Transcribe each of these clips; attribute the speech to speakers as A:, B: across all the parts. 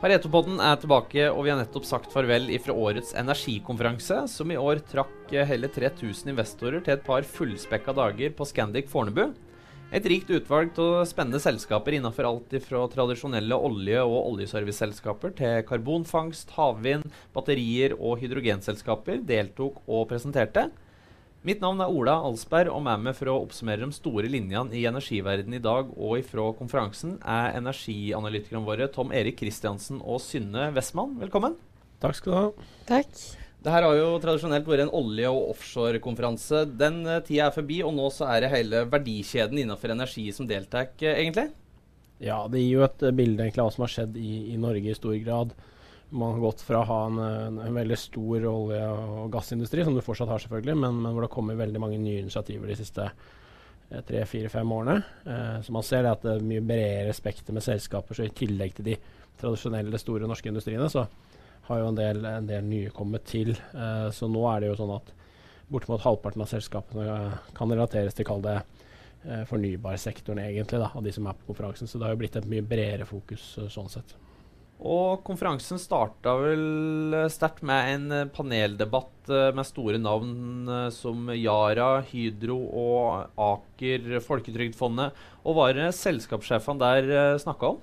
A: Paretopodden er tilbake, og vi har nettopp sagt farvel ifra årets energikonferanse, som i år trakk eh, hele 3000 investorer til et par fullspekka dager på Scandic Fornebu. Et rikt utvalg av spennende selskaper innenfor alt fra tradisjonelle olje- og oljeserviceselskaper til karbonfangst, havvind, batterier og hydrogenselskaper deltok og presenterte. Mitt navn er Ola Alsberg, og med meg for å oppsummere de store linjene i energiverdenen i dag og ifra konferansen er energianalytikerne våre Tom Erik Kristiansen og Synne Westmann. Velkommen.
B: Takk skal du ha.
C: Takk.
A: Det her har jo tradisjonelt vært en olje- og offshorekonferanse. Den uh, tida er forbi, og nå så er det hele verdikjeden innenfor energi som deltar, uh, egentlig?
B: Ja, det gir jo et uh, bilde egentlig av hva som har skjedd i, i Norge i stor grad. Man har gått fra å ha en, en, en, veldig stor olje- og gassindustri, som du fortsatt har selvfølgelig, men, men hvor det har kommet veldig mange nye initiativer de siste eh, tre, fire, fem årene. Eh, så man ser det at det er mye bredere spekter med selskaper. Så i tillegg til de tradisjonelle store norske industriene, så har jo en del, en del nye kommet til. Eh, så nå er det jo sånn at bortimot halvparten av selskapene kan relateres til, kall det, eh, fornybarsektoren egentlig, da, av de som er på konferansen. Så det har jo blitt et mye bredere fokus eh, sånn sett.
A: Og konferansen starta vel eh, sterkt med en eh, paneldebatt eh, med store navn som Yara, Hydro og Aker Folketrygdfondet. Og hva er det selskapssjefene der snakka om?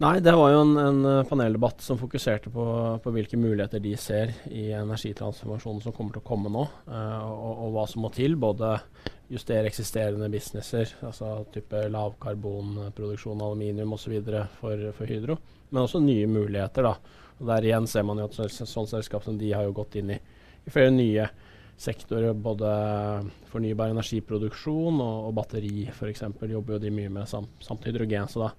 B: Nei, det var jo en, en paneldebatt som fokuserte på, på, hvilke muligheter de ser i energitransformasjonen som kommer til å komme nå, og, og, hva som må til. Både justere eksisterende businesser, altså type lavkarbonproduksjon, aluminium osv. For, for Hydro men også nye muligheter. da. Og Der igjen ser man jo at sånn selskap som de har jo gått inn i, i flere nye sektorer. Både fornybar energiproduksjon og, og batteri f.eks. jobber jo de mye med, samt, samt, hydrogen. Så da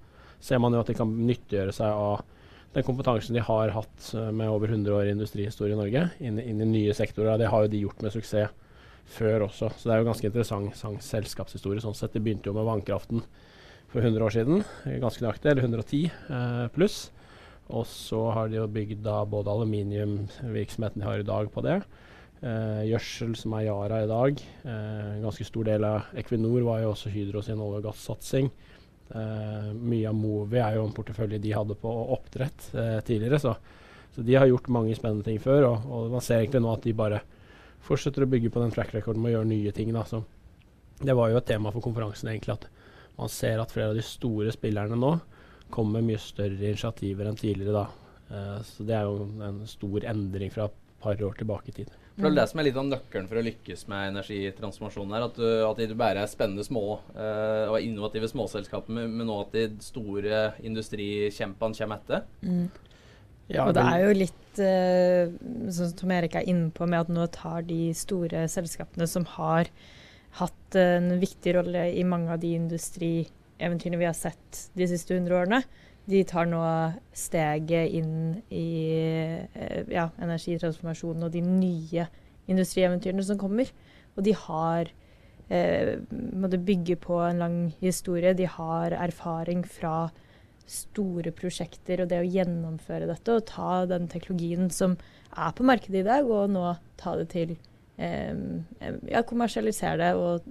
B: ser man jo at de kan nyttiggjøre seg av den kompetansen de har hatt uh, med over 100 år i industrihistorie i Norge, inn, inn, i nye sektorer. Det har jo de gjort med suksess før også. Så det er jo ganske interessant selskapshistorie. sånn sett. Det begynte jo med vannkraften for 100 år siden. Ganske nøyaktig, eller 110 eh, pluss. Og så har de jo bygd da både aluminiumvirksomheten de har i dag på det. Eh, gjødsel, som er Yara i dag. Eh, en ganske stor del av Equinor var jo også Hydro sin olje- og gassatsing. Eh, mye av Movi er jo en portefølje de hadde på oppdrett eh, tidligere. Så, så, de har gjort mange spennende ting før. Og, og, man ser egentlig nå at de bare fortsetter å bygge på den track recorden med å gjøre nye ting. Da. Så det var jo et tema for konferansen egentlig at man ser at flere av de store spillerne nå kommer med mye større initiativer enn tidligere. da. Uh, så det er jo en stor endring fra et par år tilbake i tid.
A: For Det er det som er litt av nøkkelen for å lykkes med energitransformasjonen. her, At, du, at det bare er spennende små uh, og innovative småselskaper, men òg at de store industrikjempene kommer etter. Mm.
C: Ja, og det er jo litt uh, sånn som Tom Erik er inne på, med at nå tar de store selskapene som har hatt en viktig rolle i mange av de industrieventyrene vi har sett de siste hundre årene. De tar nå steget inn i eh, ja, energitransformasjonen og de nye industrieventyrene som kommer. Og de har eh, måtte bygge på en lang historie. De har erfaring fra store prosjekter og det å gjennomføre dette og ta den teknologien som er på markedet i dag, og nå ta det til ja, kommersialisere det og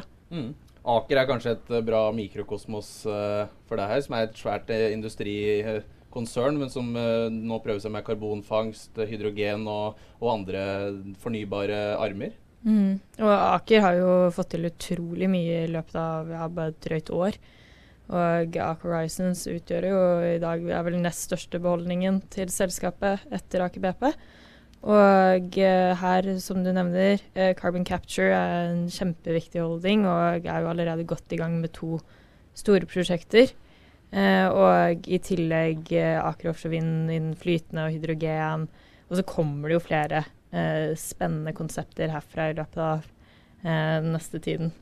C: da. Mm.
A: Aker er kanskje et uh, bra mikrokosmos uh, for deg her, som er et svært uh, industrikonsern, men som nå prøver seg med karbonfangst, hydrogen og, og andre fornybare armer.
C: Mm. Og Aker har jo fått til utrolig mye i løpet av ja, bare et drøyt år. Og Aker Horizons utgjør jo i dag er vel nest største beholdningen til selskapet etter Aker BP. Og uh, her, som du nevner, uh, Carbon Capture er en kjempeviktig holding og er jo allerede godt i gang med to store prosjekter. Uh, og i tillegg Aker Offshore Vind innen flytende og hydrogen. Og så kommer det jo flere spennende konsepter herfra i løpet av neste tiden.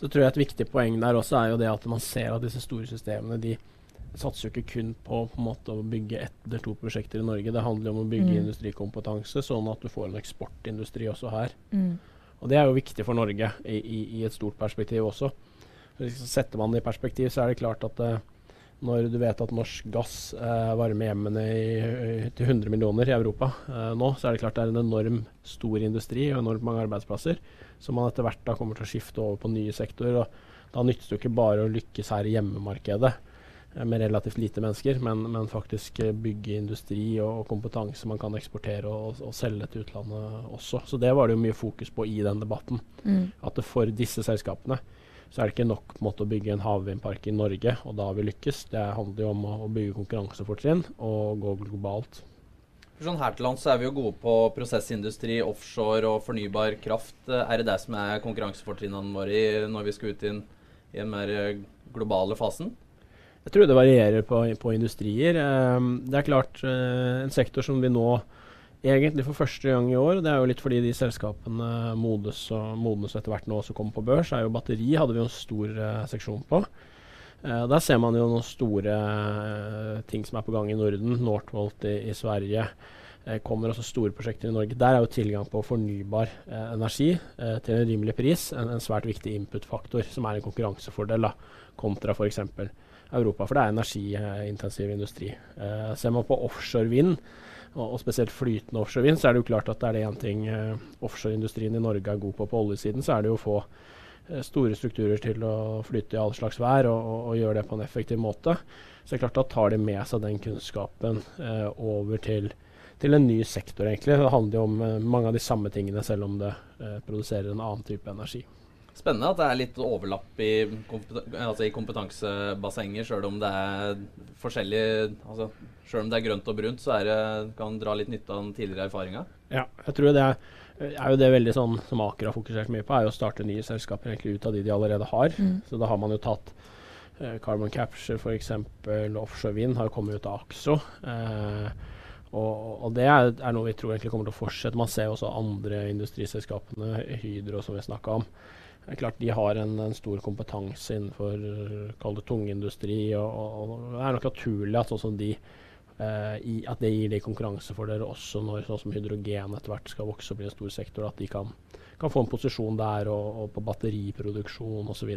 B: Så tror jeg et viktig poeng der også er jo det at man ser at disse store systemene de satser jo ikke kun på, på måte, å bygge ett eller to prosjekter i Norge. Det handler om å bygge mm. industrikompetanse, sånn at du får en eksportindustri også her. Mm. Og Det er jo viktig for Norge i, i, i et stort perspektiv også. Så setter man det i perspektiv, så er det klart at uh, når du vet at norsk gass uh, varmer hjemmene i, til 100 millioner i Europa uh, nå, så er det klart det er en enorm stor industri og enormt mange arbeidsplasser som man etter hvert da kommer til å skifte over på nye sektorer. og Da nytter det jo ikke bare å lykkes her i hjemmemarkedet. Med relativt lite mennesker, men, men faktisk eh, bygge industri og, kompetanse man kan eksportere og, og, selge til utlandet også. Så det var det jo mye fokus på i den debatten. Mm. At for disse selskapene så er det ikke nok måte, å bygge en havvindpark i Norge, og da har vi lykkes. Det handler jo om å, å bygge konkurransefortrinn og gå globalt.
A: Sånn her til lands er vi jo gode på prosessindustri, offshore og fornybar kraft. Er det det som er konkurransefortrinnene våre når vi skal ut i, i den mer eh, globale fasen?
B: Jeg tror det varierer på, på industrier. Um, det er klart uh, en sektor som vi nå egentlig for første gang i år. Det er jo litt fordi de selskapene modnes og modnes etter hvert nå også kommer på børs. er jo Batteri hadde vi jo en stor uh, seksjon på. Uh, der ser man jo noen store ting som er på gang i Norden. Northvolt i, i Sverige. kommer også store prosjekter i Norge. Der er jo tilgang på fornybar energi til en rimelig pris en, en svært viktig input-faktor, som er en konkurransefordel da, kontra f.eks. Europa, for det er energiintensiv industri. ser man på offshore vind, og, og, spesielt flytende offshore vind, så er det jo klart at det er det én ting uh, offshoreindustrien i Norge er god på på oljesiden, så er det jo å få uh, store strukturer til å flyte i all slags vær og, og, og, gjøre det på en effektiv måte. Så det er klart da tar de med seg den kunnskapen uh, over til, til, en ny sektor, egentlig. Det handler jo om mange av de samme tingene, selv om det produserer en annen type energi.
A: Spennende at det er litt overlapp i, altså i kompetansebassenger, sjøl om det er forskjellig altså, Sjøl om det er grønt og brunt, så det, kan dra litt nytte av den tidligere erfaringa.
B: Ja, jeg tror det er, er, jo det veldig sånn som Aker har fokusert mye på, er jo å starte nye selskaper egentlig ut av de de allerede har. Mm. Så da har man jo tatt uh, Carbon Capture f.eks. Offshore Wind har kommet ut av Axo. Uh, og, og, det er, er, noe vi tror egentlig kommer til å fortsette. Man ser også andre industriselskapene, Hydro som vi snakka om. Det er klart De har en, en stor kompetanse innenfor kall det tungindustri. Og, og, det er nok naturlig at sånn de eh, i, at det gir de konkurransefordeler også når sånn som hydrogen etter hvert skal vokse og bli en stor sektor. At de kan, kan få en posisjon der og, og på batteriproduksjon osv.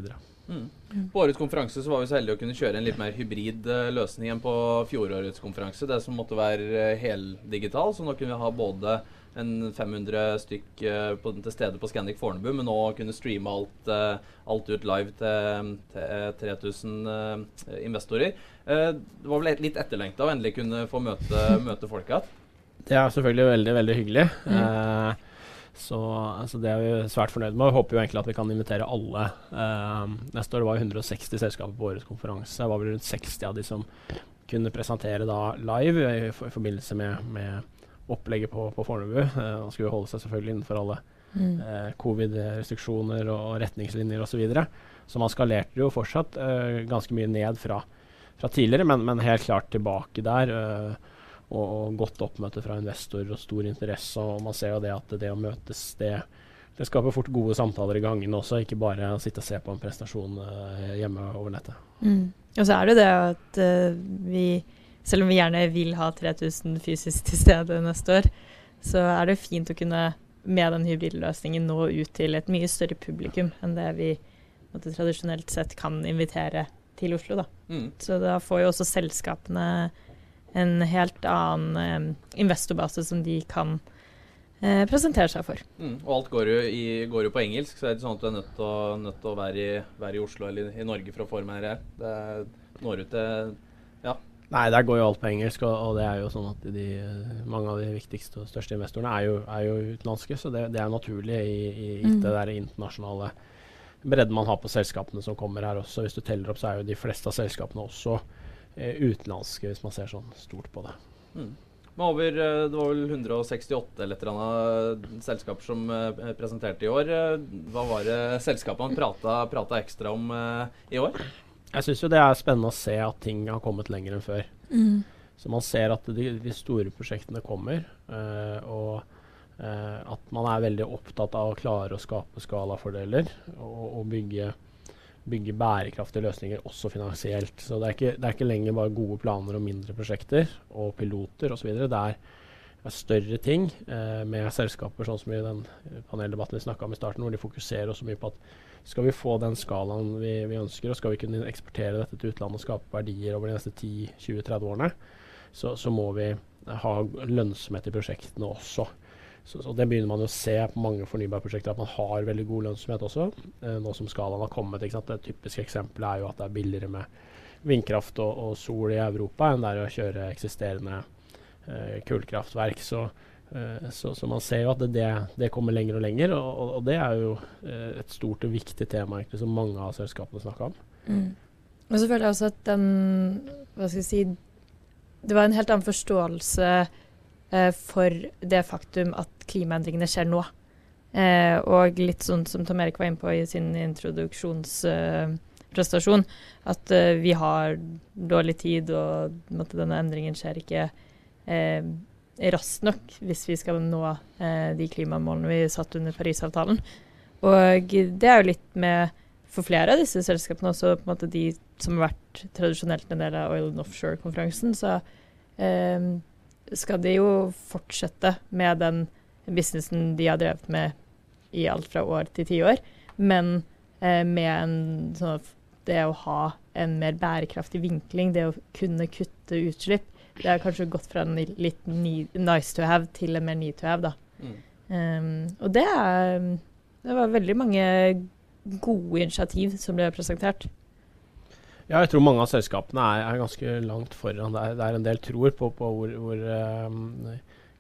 A: Mm. På årets konferanse så var vi så heldige å kunne kjøre en litt mer hybrid uh, løsning enn på fjorårets konferanse. Det som måtte være uh, heldigital. Så nå kunne vi ha både en 500 stykk uh, på, til stede på Scandic Fornebu, men nå kunne streame alt, alt ut live til, til 3000 uh, investorer. det var vel litt etterlengta å endelig kunne få møte, møte folk igjen?
B: Det er selvfølgelig veldig, veldig hyggelig. Mm. Så altså det er vi svært fornøyd med. Vi håper jo egentlig at vi kan invitere alle. Uh, neste år var det 160 selskaper på årets konferanse. Det var vel rundt 60 av de som kunne presentere da live i, i forbindelse med, med opplegget på, på Fornebu. Man skulle holde seg selvfølgelig innenfor alle mm. uh, covid-restriksjoner og retningslinjer osv. Så, videre. så man skalerte jo fortsatt uh, ganske mye ned fra, fra tidligere, men, men, helt klart tilbake der. Eh, og, godt oppmøte fra investorer og stor interesse. Og man ser jo det at det å møtes, det, det skaper fort gode samtaler i gangene også, ikke bare å sitte og se på en prestasjon uh, hjemme over nettet.
C: Mm. Og så er det det at uh, vi selv om vi gjerne vil ha 3000 fysisk til stede neste år, så er det fint å kunne med den hybridløsningen nå ut til et mye større publikum enn det vi måtte, tradisjonelt sett kan invitere til Oslo. Da. Mm. Så da får jo også selskapene en helt annen eh, investorbase som de kan eh, presentere seg for.
A: Mm. Og alt går jo, i, går jo, på engelsk, så det er ikke sånn at du er nødt til å, nødt til å være, i, være, i, Oslo eller i Norge for å få med deg det. når ut til ja,
B: Nei, der går jo alt på engelsk, og, og, det er jo sånn at de, mange av de viktigste og største investorene er jo, er jo utenlandske, så det, det, er naturlig i, i, i mm. det der internasjonale bredden man har på selskapene som kommer her også. Hvis du teller opp, så er jo de fleste av selskapene også utenlandske, hvis man ser sånn stort på det. Mm.
A: Over, eh, det var vel 168 eller et eller annet selskaper som eh, presenterte i år. Eh, hva var det selskapene prata, prata ekstra om i år?
B: Jeg syns jo det er spennende å se at ting har kommet lenger enn før. Mm. Så man ser at de, de store prosjektene kommer, uh, og uh, at man er veldig opptatt av å klare å skape skalafordeler og, og bygge, bygge, bærekraftige løsninger også finansielt. Så det er, ikke, det er, ikke, lenger bare gode planer og mindre prosjekter og piloter osv. Det er, er større ting eh, med selskaper sånn som i den paneldebatten vi snakka om i starten, hvor de fokuserer så mye på at skal vi få den skalaen vi, vi, ønsker, og skal vi kunne eksportere dette til utlandet og skape verdier over de neste 10-20-30 årene, så, så, må vi ha lønnsomhet i prosjektene også. Så, så, Det begynner man jo å se på mange fornybarprosjekter, at man har veldig god lønnsomhet også. Eh, nå som skalaen har kommet. Et typisk eksempel er jo at det er billigere med, vindkraft og, og, sol i Europa enn det er å kjøre eksisterende eh, kullkraftverk. Så, eh, så, så, man ser jo at det, det kommer lenger og lenger, og, og, det er jo uh, et stort og viktig tema egentlig, som mange av selskapene snakker om.
C: Mm. Og så føler jeg også at den Hva skal jeg si Det var en helt annen forståelse for det faktum at klimaendringene skjer nå. Eh, og litt sånn som Tom Erik var inne på i sin introduksjonsprestasjon, at uh, vi har dårlig tid, og denne endringen skjer ikke eh, raskt nok hvis vi skal nå eh, de klimamålene vi satt under Parisavtalen. Og det er jo litt med for flere av disse selskapene, også på en måte de som har vært tradisjonelt en del av Oil and Offshore-konferansen, så eh, skal de jo fortsette med den businessen de har drevet med i alt fra år til tiår, men eh, med en sånn det å ha en mer bærekraftig vinkling, det å kunne kutte utslipp, det har kanskje gått fra en litt nice to have til en mer need to have, da. Mm. Um, og det er Det var veldig mange gode initiativ som ble presentert.
B: Ja, jeg tror mange av selskapene er, er ganske langt foran. Det er, det er, en del tror på, på hvor, hvor um,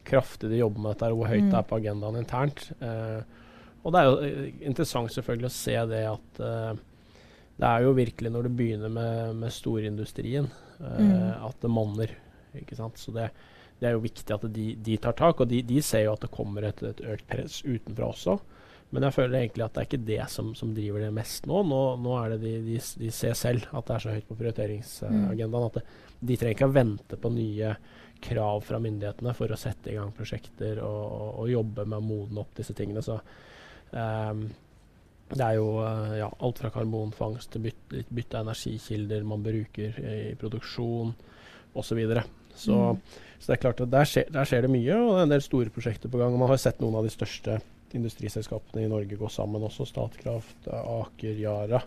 B: kraftig de jobber med dette, og hvor høyt mm. det er på agendaen internt. Uh, og det er jo eh, interessant selvfølgelig å se det at uh, det er jo virkelig når du begynner med, med storindustrien uh, mm. at det monner. ikke sant? Så det, det, er jo viktig at de, de tar tak, og de, de, ser jo at det kommer et, et, økt press utenfra også. Men jeg føler egentlig at det er ikke det som, som driver det mest nå. Nå, nå er det de, de, de, ser selv at det er så høyt på prioriteringsagendaen mm. at det, de trenger ikke å vente på nye krav fra myndighetene for å sette i gang prosjekter og, og, og jobbe med å modne opp disse tingene. Så Um, det er jo uh, ja, alt fra karbonfangst til bytte, bytte av energikilder man bruker i produksjon osv. Så, videre. så mm. Så det er klart at der skjer, der skjer, det mye, og det er en del store prosjekter på gang. og Man har sett noen av de største industriselskapene i Norge gå sammen også. Statkraft, Aker, Yara.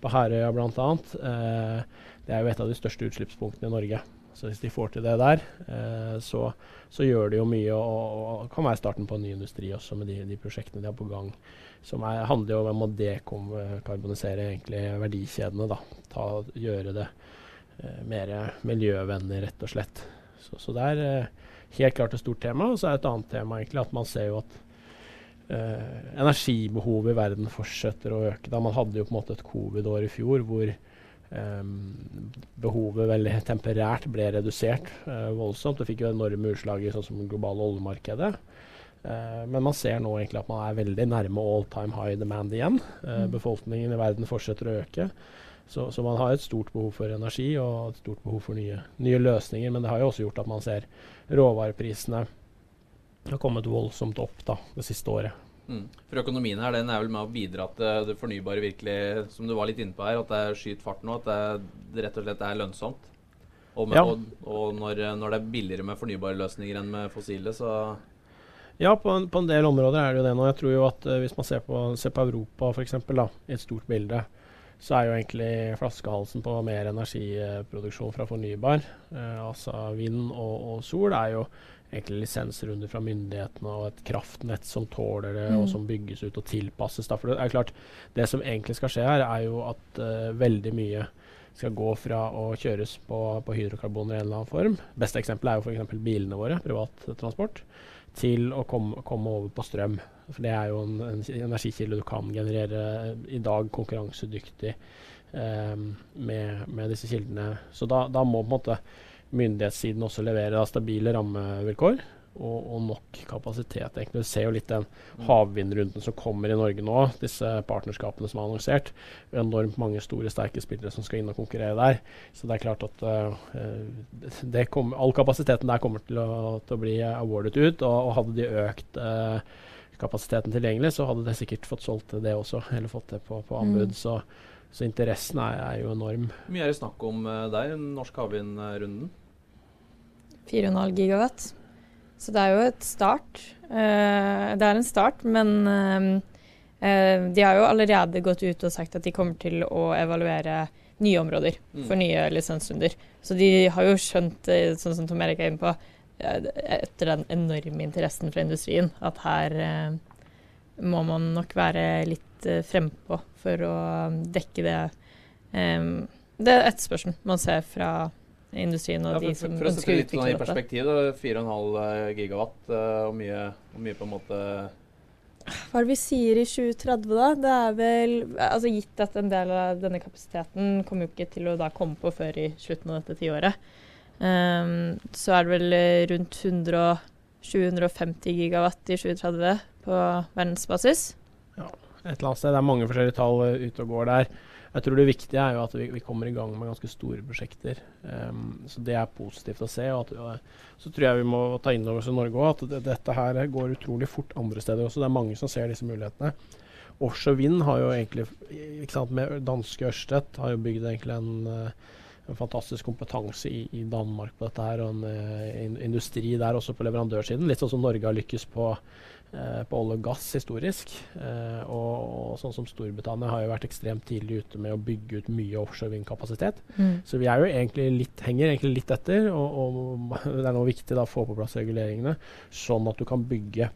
B: På Herøya bl.a. Eh, det er jo et av de største utslippspunktene i Norge. Så hvis de får til det der, eh, så, så, gjør det jo mye og, og, kan være starten på en ny industri også med de, de prosjektene de har på gang. Som er, handler jo om å dekarbonisere egentlig verdikjedene. da, Ta, Gjøre det eh, mer miljøvennlig, rett og slett. Så, så, det er eh, helt klart et stort tema. Og så er et annet tema egentlig at man ser jo at energibehovet i verden fortsetter å øke. da Man hadde jo på en måte et covid-år i fjor hvor Um, behovet veldig temperært ble redusert uh, voldsomt. Det fikk jo enorme utslag i sånn som globale oljemarkedet. Uh, men man ser nå egentlig at man er veldig nærme all time high demand igjen. Uh. Befolkningen i verden fortsetter å øke. Så, så, man har et stort behov for energi og et stort behov for nye, nye, løsninger. Men det har jo også gjort at man ser råvareprisene har kommet voldsomt opp da, det siste året.
A: Mm. For økonomien her, den er vel med å bidra til det fornybare virkelig, som du var litt inne på her, at det skyter fart nå, at det, det, rett og slett er lønnsomt. Og, med, ja. og, og når, når, det er billigere med fornybare løsninger enn med fossile, så
B: Ja, på en, på en, del områder er det jo det nå. Jeg tror jo at uh, hvis man ser på, ser på Europa f.eks., i et stort bilde, så er jo egentlig flaskehalsen på mer energiproduksjon fra fornybar, uh, altså vind og, og sol, er jo egentlig lisensrunder fra myndighetene og et kraftnett som tåler det, mm. og som bygges ut og tilpasses. Da. For det er klart, det som egentlig skal skje her, er jo at uh, veldig mye skal gå fra å kjøres på, på hydrokarboner i en eller annen form. Beste eksempel er jo f.eks. bilene våre, privattransport, til å komme, komme, over på strøm. For det er jo en, en energikilde du kan generere i dag konkurransedyktig um, med, med, disse kildene. Så da, da må på en måte myndighetssiden også leverer stabile rammevilkår og, og, nok kapasitet. egentlig. Du ser jo litt den havvindrunden som kommer i Norge nå, disse partnerskapene som er annonsert. Enormt mange store, sterke spillere som skal inn og konkurrere der. Så det er klart at uh, kom, all kapasiteten der kommer til å, til å bli awardet ut. Og, og hadde de økt uh, kapasiteten tilgjengelig, så hadde de sikkert fått solgt det også, eller fått det på, på anbud. Mm. Så, så, interessen er, er, jo enorm.
A: Hvor mye er det snakk om uh, der, norsk havvindrunden?
C: 4,5 gigawatt. Så det er jo et start. Uh, det er en start, men uh, de har jo allerede gått ut og sagt at de kommer til å evaluere nye områder mm. for nye lisensrunder. Så de har jo skjønt, sånn som Tom Erik er inne på, etter den enorme interessen fra industrien, at her må man nok være litt frempå for å dekke det Det er etterspørselen man ser fra industrien og
A: ja, for,
C: de som
A: for, for å
C: ønsker å
A: litt sånn
C: utvikle
A: i
C: dette.
A: perspektiv, da, 4,5 gigawatt uh, og mye, og mye på en måte
C: Hva er det vi sier i 2030, da? Det er vel altså Gitt at en del av denne kapasiteten kommer jo ikke til å da komme på før i slutten av dette tiåret, um, så er det vel eh, rundt 100, 750 gigawatt i 2030 på verdensbasis.
B: Ja, Et eller annet sted. Det er mange forskjellige tall eh, ute og går der. Jeg tror det viktige er jo at vi, vi kommer i gang med ganske store prosjekter. Um, så det er positivt å se. Og at, så tror jeg vi må ta inn over oss i Norge òg at det, dette her går utrolig fort andre steder også. Det er mange som ser disse mulighetene. Offshore vind har jo egentlig ikke sant, med Danske Ørstedt har jo bygd egentlig en, eh, en fantastisk kompetanse i, i, Danmark på dette her, og en uh, industri der også på leverandørsiden. Litt sånn som Norge har lykkes på Eh, på olje og gass historisk. Eh, og, og, sånn som Storbritannia har jo vært ekstremt tidlig ute med å bygge ut mye offshore vindkapasitet. Mm. Så vi er jo egentlig litt, henger egentlig litt etter, og, og det er nå viktig da, å få på plass reguleringene, sånn at du kan bygge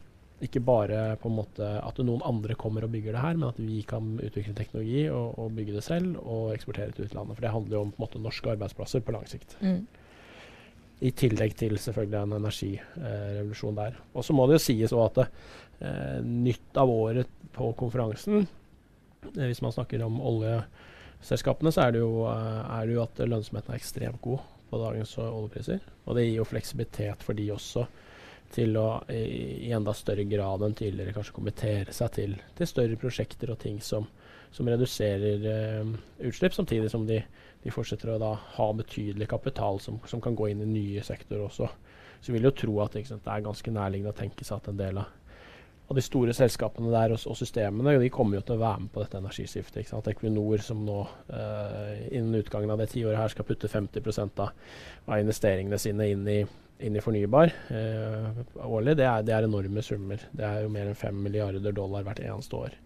B: ikke bare på en måte at noen andre kommer og bygger det her, men at vi kan utvikle teknologi og, og bygge det selv og eksportere til utlandet. For det handler jo om på en måte, norske arbeidsplasser på lang sikt. Mm. I tillegg til selvfølgelig en energirevolusjon der. Og så må det jo sies òg at eh, nytt av året på konferansen, eh, hvis man snakker om oljeselskapene, så er det, jo, eh, er det jo at lønnsomheten er ekstremt god på dagens oljepriser. Og det gir jo fleksibilitet for de også til å i, i enda større grad enn tidligere kanskje kommentere seg til, til større prosjekter og ting som, som reduserer eh, utslipp, samtidig som de de fortsetter å da ha betydelig kapital som, som kan gå inn i nye sektorer også. Så vi vil jo tro at sant, det er ganske nærliggende å tenke seg at en del av, av de store selskapene der og, og, systemene de kommer jo til å være med på dette energiskiftet. Ikke sant? Equinor som nå eh, innen utgangen av det tiåret her skal putte 50 av, av investeringene sine inn i, inn i fornybar eh, årlig, det er, det er, enorme summer. Det er jo mer enn 5 milliarder dollar hvert eneste år.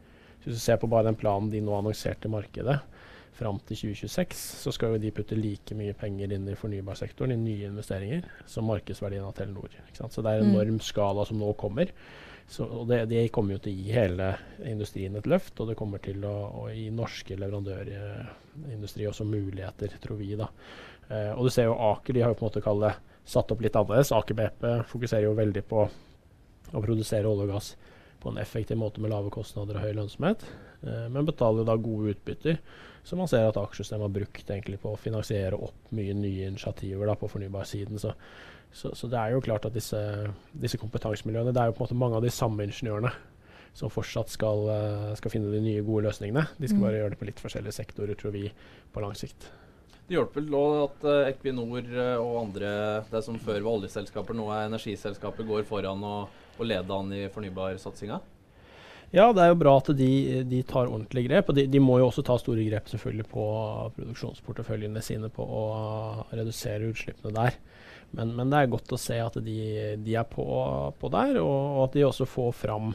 B: Hvis du ser på bare den planen de nå annonserte i markedet, fram til 2026 så skal jo de putte like mye penger inn i fornybarsektoren i nye investeringer som markedsverdien av Telenor. Så det er en mm. enorm skala som nå kommer. Så, og det, det, kommer jo til å gi hele industrien et løft, og det kommer til å, å gi norske leverandørindustri også muligheter, tror vi. da. Eh, og du ser jo Aker de har jo på en måte kallet, satt opp litt annerledes. Aker BP fokuserer jo veldig på å produsere olje og gass på en effektiv måte med lave kostnader og høy lønnsomhet, eh, men betaler da gode utbytter Så man ser at aksjesystemet har brukt egentlig på å finansiere opp mye nye initiativer da, på fornybarsiden. Så, så, så, det er jo klart at disse, disse kompetansemiljøene Det er jo på en måte mange av de samme ingeniørene som fortsatt skal, uh, skal finne de nye, gode løsningene. De skal mm. bare gjøre det på litt forskjellige sektorer, tror vi, på lang sikt.
A: Det hjelper vel òg at uh, Equinor og andre, det som før var oljeselskaper, nå er energiselskaper, går foran og, og leder an i fornybarsatsinga?
B: Ja, det er jo bra at de, de tar ordentlige grep. Og de, de, må jo også ta store grep selvfølgelig på produksjonsporteføljene sine på å redusere utslippene der. Men, men det er godt å se at de, de er på, på der, og, og, at de også får fram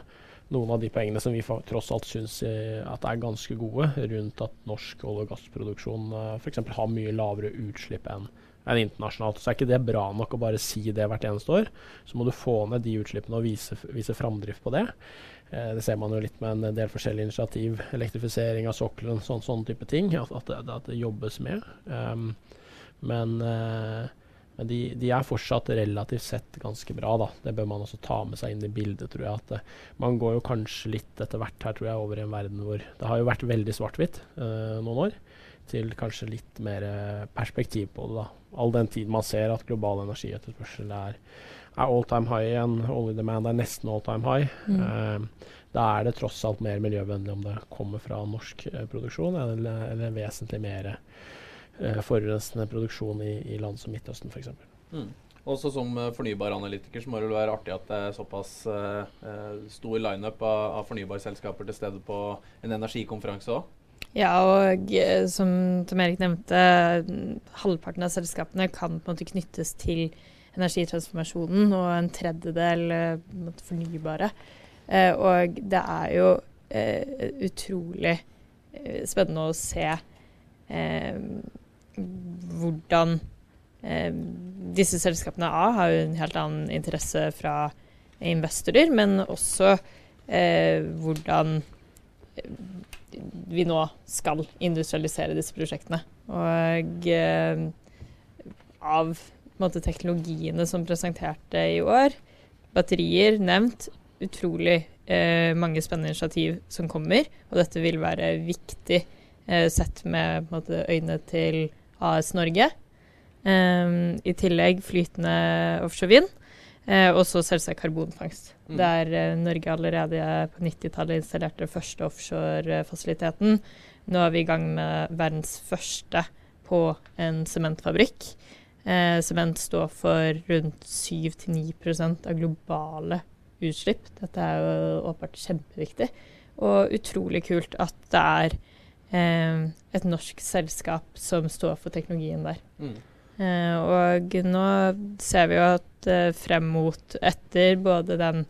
B: noen av de poengene som vi tross alt syns eh, er ganske gode, rundt at norsk olje- og gassproduksjon eh, f.eks. har mye lavere utslipp enn enn internasjonalt. Så er ikke det bra nok å bare si det hvert eneste år. Så må du få ned de utslippene og vise, vise framdrift på det. Eh, det ser man jo litt med en del forskjellige initiativ. Elektrifisering av sokkelen, sånn, sånne type ting. At, at, det, at det, jobbes med. Um, men, uh, men de, de, er fortsatt relativt sett ganske bra, da. Det bør man også ta med seg inn i bildet, tror jeg. At uh, man går jo kanskje litt etter hvert her, tror jeg, over i en verden hvor det har jo vært veldig svart-hvitt uh, noen år. Til kanskje litt mer perspektiv på det, da. All den tid man ser at global energietterspørsel er er all time high igjen. Oljedemand er nesten all time high. Mm. Uh, da er det tross alt mer miljøvennlig om det kommer fra norsk uh, produksjon, eller, eller vesentlig mer uh, forurensende produksjon i, i, land som Midtøsten f.eks. Mm.
A: Også som fornybaranalytiker så må det være artig at det er såpass stor lineup av, av fornybarselskaper til stede på en energikonferanse òg.
C: Ja, og som Tom Erik nevnte, halvparten av selskapene kan på en måte knyttes til energitransformasjonen og en tredjedel uh, fornybare. Uh, og det er jo utrolig spennende å se hvordan disse selskapene A har jo en helt annen interesse fra investorer, men også hvordan vi nå skal industrialisere disse prosjektene. Og eh, av måte, teknologiene som presenterte i år, batterier nevnt, utrolig eh, mange spennende initiativ som kommer. Og dette vil være viktig eh, sett med måte, øynene til AS Norge. Um, I tillegg flytende offshore vind. Eh, og så selvsagt karbonfangst. Mm. Der eh, Norge allerede på 90-tallet installerte første offshorefasiliteten. Nå er vi i gang med verdens første på en sementfabrikk. Eh, sement står for rundt 7-9% av globale utslipp. Dette er jo åpenbart kjempeviktig. Og utrolig kult at det er eh, et norsk selskap som står for teknologien der. Mm. Eh, og nå ser vi jo at eh, frem mot etter både den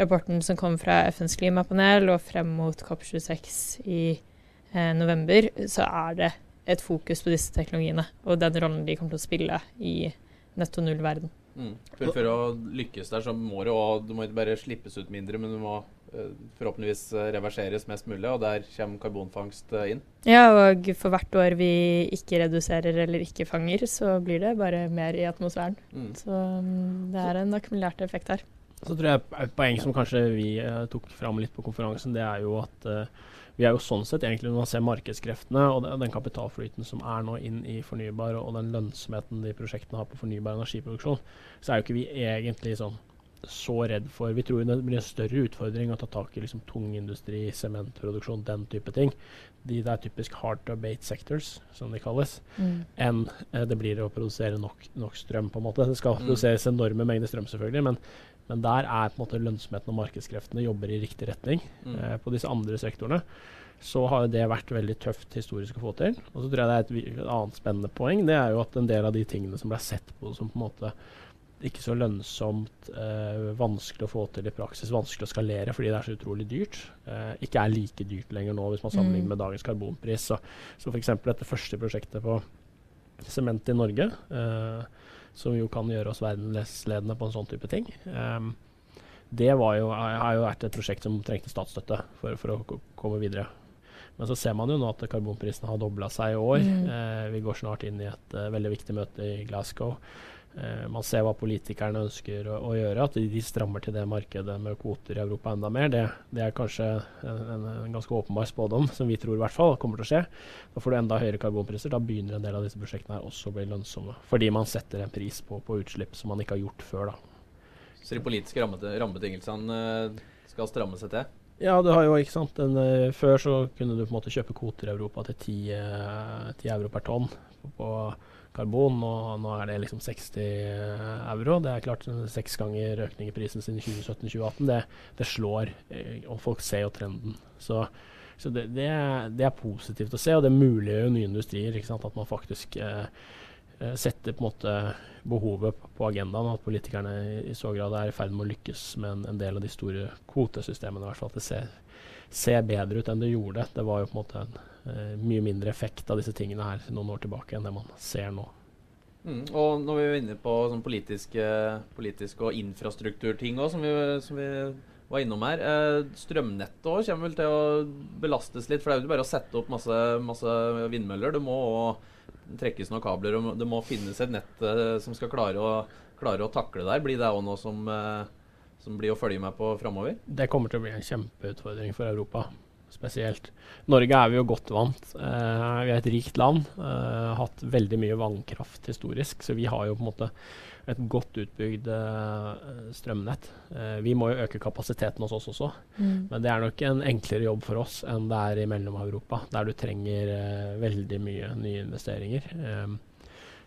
C: rapporten som kom fra FNs klimapanel og frem mot COP26 i eh, november, så er det et fokus på disse teknologiene og den rollen de kommer til å spille i netto null-verden.
A: Mm. For, for, å lykkes der, så må det òg Du må ikke bare slippes ut mindre, men du må uh, forhåpentligvis uh, reverseres mest mulig, og der kommer karbonfangst uh, inn.
C: Ja, og for hvert år vi ikke reduserer eller ikke fanger, så blir det bare mer i atmosfæren. Mm. Så um, det er en akkumulert effekt her.
B: Så tror jeg et poeng som kanskje vi tok fram litt på konferansen, det er jo at vi er jo sånn sett egentlig Når man ser markedskreftene og den kapitalflyten som er nå inn i fornybar, og den lønnsomheten de prosjektene har på fornybar energiproduksjon, så er jo ikke vi egentlig sånn så redd for Vi tror det blir en større utfordring å ta tak i liksom tungindustri, sementproduksjon, den type ting. De, det er typisk hard to abate sectors, som de kalles, mm. enn eh, det blir å produsere nok, nok, strøm. på en måte. Det skal mm. produseres enorme mengder strøm, selvfølgelig, men, men der er på en måte lønnsomheten og markedskreftene jobber i riktig retning. Mm. Eh, på disse andre sektorene så har det vært veldig tøft historisk å få til. Og så tror jeg det er et, et, annet spennende poeng. Det er jo at en del av de tingene som ble sett på som på en måte ikke så lønnsomt, eh, vanskelig å få til i praksis, vanskelig å skalere fordi det er så utrolig dyrt, eh, ikke er like dyrt lenger nå hvis man sammenligner mm. med dagens karbonpris. Så, så f.eks. dette første prosjektet på sement i Norge. Eh, som jo kan gjøre oss verdensledende på en sånn type ting. Um, det jo, har jo vært et prosjekt som trengte statsstøtte for, for å komme videre. Men så ser man jo nå at karbonprisen har dobla seg i år. Mm. Eh, vi går snart inn i et uh, veldig viktig møte i Glasgow. Eh, man ser hva politikerne ønsker å, å, gjøre. At de strammer til det markedet med kvoter i Europa enda mer. Det, det er kanskje en, en, en, ganske åpenbar spådom, som vi tror i hvert fall kommer til å skje. Da får du enda høyere karbonpriser. Da begynner en del av disse prosjektene her også å bli lønnsomme. Fordi man setter en pris på, på utslipp som man ikke har gjort før. da.
A: Så de politiske rammebetingelsene eh, skal stramme seg til?
B: Ja, du har jo, ikke sant Den, uh, Før så kunne du på en måte kjøpe kvoter i Europa til 10, uh, 10 euro per tonn på, karbon, og nå er det liksom 60 euro. Det er klart seks ganger økning i prisen siden 2017-2018. Det, det, slår, eh, og folk ser jo trenden. Så, så det, det, er, det, er, positivt å se, og det muliggjør jo nye industrier. At man faktisk eh, eh, setter på en måte behovet på agendaen, og at politikerne i, så grad er i ferd med å lykkes med en, en del av de store kvotesystemene. I hvert fall at det ser, ser bedre ut enn det gjorde. Det var jo på en måte en mye mindre effekt av disse tingene her noen år tilbake enn det man ser nå.
A: Mm, og når vi er inne på sånn politiske, politiske og infrastrukturting òg, som, som, vi var innom her. Eh, strømnettet òg kommer vel til å belastes litt. For det er jo ikke bare å sette opp masse, masse vindmøller. Det må òg trekkes noen kabler, og det må finnes et nett eh, som skal klare å, klare å takle der. Blir det òg noe som, eh, som blir å følge med på framover?
B: Det kommer til å bli en kjempeutfordring for Europa spesielt. Norge er vi jo godt vant. Uh, vi er et rikt land. Uh, hatt veldig mye vannkraft historisk, så vi har jo på en måte et godt utbygd uh, strømnett. vi må jo øke kapasiteten hos oss også, mm. men det er nok en enklere jobb for oss enn det er i Mellom-Europa, der du trenger veldig mye nye investeringer.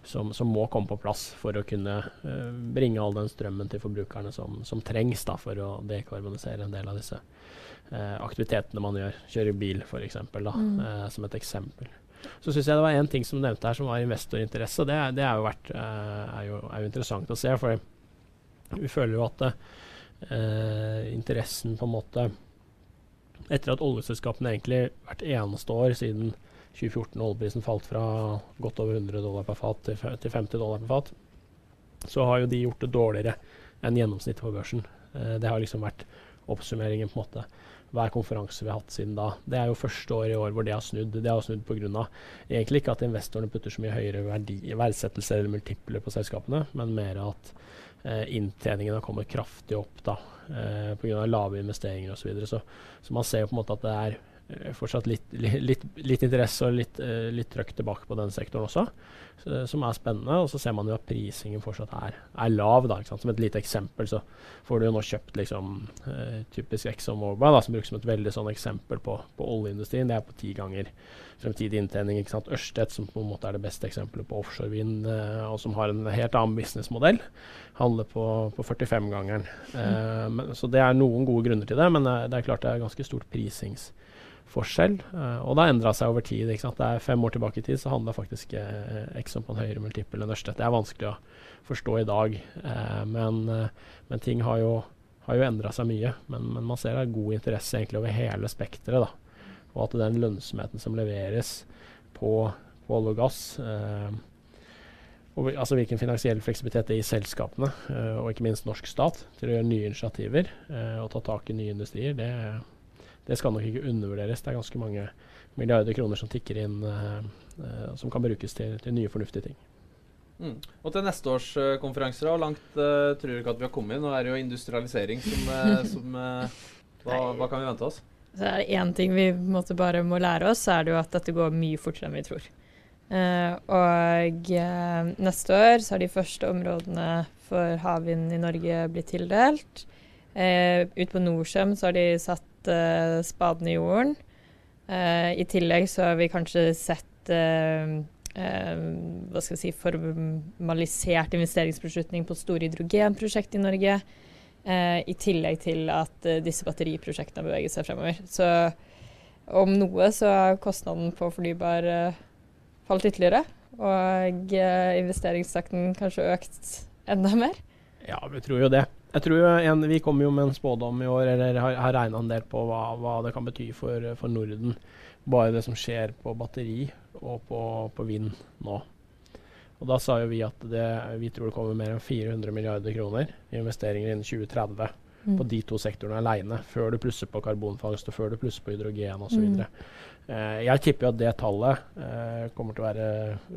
B: Som, som, må komme på plass for å kunne bringe all den strømmen til forbrukerne som, som trengs da, for å dekarbonisere en del av disse eh, aktivitetene man gjør. Kjøre bil, f.eks., mm. eh, som et eksempel. Så syns jeg det var én ting som nevnte her som var investorinteresse. Det, det er, jo vært, eh, er, jo, er, jo interessant å se, for vi føler jo at eh, interessen på en måte Etter at oljeselskapene egentlig hvert eneste år siden 2014 oljeprisen falt fra godt over 100 dollar per fat til, til 50 dollar per fat, så har jo de gjort det dårligere enn gjennomsnittet på børsen. Eh, det har liksom vært oppsummeringen, på en måte. hver konferanse vi har hatt siden da. Det er jo første år i år hvor det har snudd. Det har snudd pga. egentlig ikke at investorene putter så mye høyere verdi, verdsettelser eller multipler på selskapene, men mer at eh, inntjeningen har kommet kraftig opp da, eh, pga. lave investeringer osv. Så, videre. så Så man ser jo på en måte at det er fortsatt litt, litt, litt, interesse og litt, uh, litt trøkk tilbake på den sektoren også, så, som er spennende. Og så ser man jo at prisingen fortsatt er, er lav. Da, Som et lite eksempel så får du jo nå kjøpt liksom, uh, typisk Exxon Mobil, da, som brukes som et veldig sånn eksempel på, på oljeindustrien. Det er på ti ganger fremtidig inntjening. ikke sant? Ørsted, som på en måte er det beste eksempelet på offshorevind, uh, og som har en helt annen businessmodell, handler på, på 45-gangeren. Mm. så det er noen gode grunner til det, men det er klart det er ganske stort prisings forskjell. Uh, og det har endra seg over tid. ikke sant? Det er Fem år tilbake i tid så handla faktisk Exxon på en høyere multiple enn Ørstedt. Det er vanskelig å forstå i dag, uh, men, men, ting har jo, har jo endra seg mye. Men, men, man ser det er god interesse egentlig over hele spekteret. Og at den lønnsomheten som leveres på, på olje og gass og, altså hvilken finansiell fleksibilitet det er i selskapene, og ikke minst norsk stat, til å gjøre nye initiativer og ta tak i nye industrier, det, det skal nok ikke undervurderes. Det er ganske mange milliarder kroner som tikker inn, uh, uh, som kan brukes til, til nye, fornuftige ting.
A: Mm. Og til neste års uh, konferanser, hvor langt uh, tror du ikke at vi har kommet? Nå er det jo industrialisering som, som hva, hva, kan vi vente oss?
C: Så er det én ting vi måtte bare må lære oss, så er det jo at dette går mye fortere enn vi tror. og neste år så har de første områdene for havvind i Norge blitt tildelt. Uh, ut på Norcem så har de satt uh, spaden i jorden. Uh, I tillegg så har vi kanskje sett uh, hva skal vi si, formalisert investeringsbeslutning på store hydrogenprosjekt i Norge. I tillegg til at disse batteriprosjektene beveger seg fremover. Så om noe så har kostnaden på fornybar falt ytterligere. Og investeringstakten kanskje økt enda mer.
B: Ja, vi tror jo det. Jeg tror en, Vi kommer jo med en spådom i år, eller har, har regna en del på hva, hva, det kan bety for, for, Norden. Bare det som skjer på batteri og på, på vind nå. Og Da sa jo vi at det, vi tror det kommer mer enn 400 milliarder kroner i investeringer innen 2030 mm. på de to sektorene aleine. Før du plusser på karbonfangst og før du plusser på hydrogen osv. Mm. Uh, jeg tipper jo at det tallet uh, kommer til å være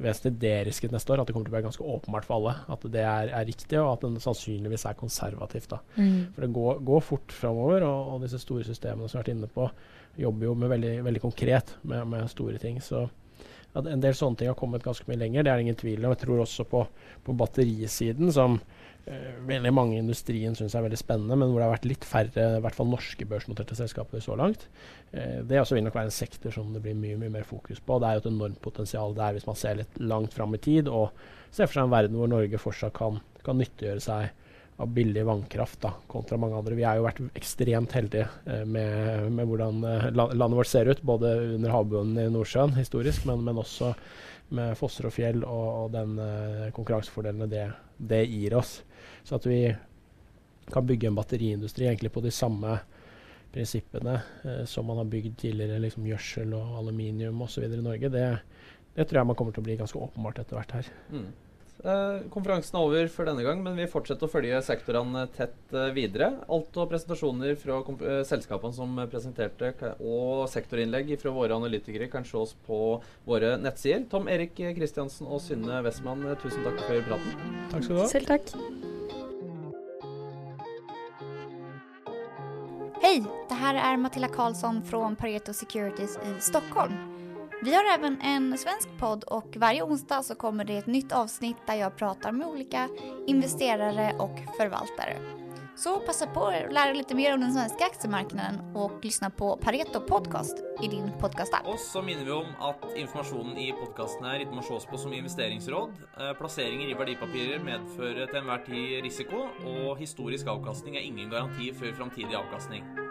B: vesentlig derisket neste år. At det kommer til å være ganske åpenbart for alle at det er, er riktig, og at det sannsynligvis er konservativt. Mm. For det går, går fort framover, og, og, disse store systemene som vi har vært inne på, jobber jo med veldig, veldig konkret med, med, store ting. Så at en del sånne ting har kommet ganske mye lenger, det er det ingen tvil om. Jeg tror også på, på batterisiden, som veldig mange i industrien syns er veldig spennende, men hvor det har vært litt færre i hvert fall norske børsnoterte selskaper så langt. Eh, det også vil nok være en sektor som det blir mye mye mer fokus på. Det er jo et enormt potensial der hvis man ser litt langt fram i tid og ser for seg en verden hvor Norge fortsatt kan, kan nyttiggjøre seg av billig vannkraft da, kontra mange andre. Vi har jo vært ekstremt heldige eh, med, med, hvordan eh, landet vårt ser ut, både under havbunnen i Nordsjøen historisk, men, men også med fosser og fjell og, og den eh, konkurransefordelene det, det, gir oss. Så at vi kan bygge en batteriindustri egentlig på de samme prinsippene eh, som man har bygd tidligere, liksom gjødsel og aluminium osv. i Norge, det, det, tror jeg man kommer til å bli ganske åpenbart etter hvert her. Mm.
A: Eh, konferansen er over for denne gang, men vi fortsetter å følge sektorene tett eh, videre. Alt og presentasjoner fra eh, selskapene som presenterte, og sektorinnlegg fra våre analytikere kan ses på våre nettsider. Tom Erik Kristiansen og Synne Westman, tusen takk for praten.
B: Takk skal du ha.
C: Selv takk.
D: Hej! Det här är Matilda Karlsson från Pareto Securities i Stockholm. Vi har även en svensk podd och varje onsdag så kommer det ett nytt avsnitt där jag pratar med olika investerare och förvaltare. Så passa på att lära lite mer om den svenska aktiemarknaden och lyssna på Pareto Podcast i din podcastapp.
A: Og så minner vi om at informasjonen i podcasten her inte må på som investeringsråd. Placeringar plasseringer i verdipapirer medfører til enhver tid risiko, og historisk avkastning er ingen garanti for framtidig avkastning.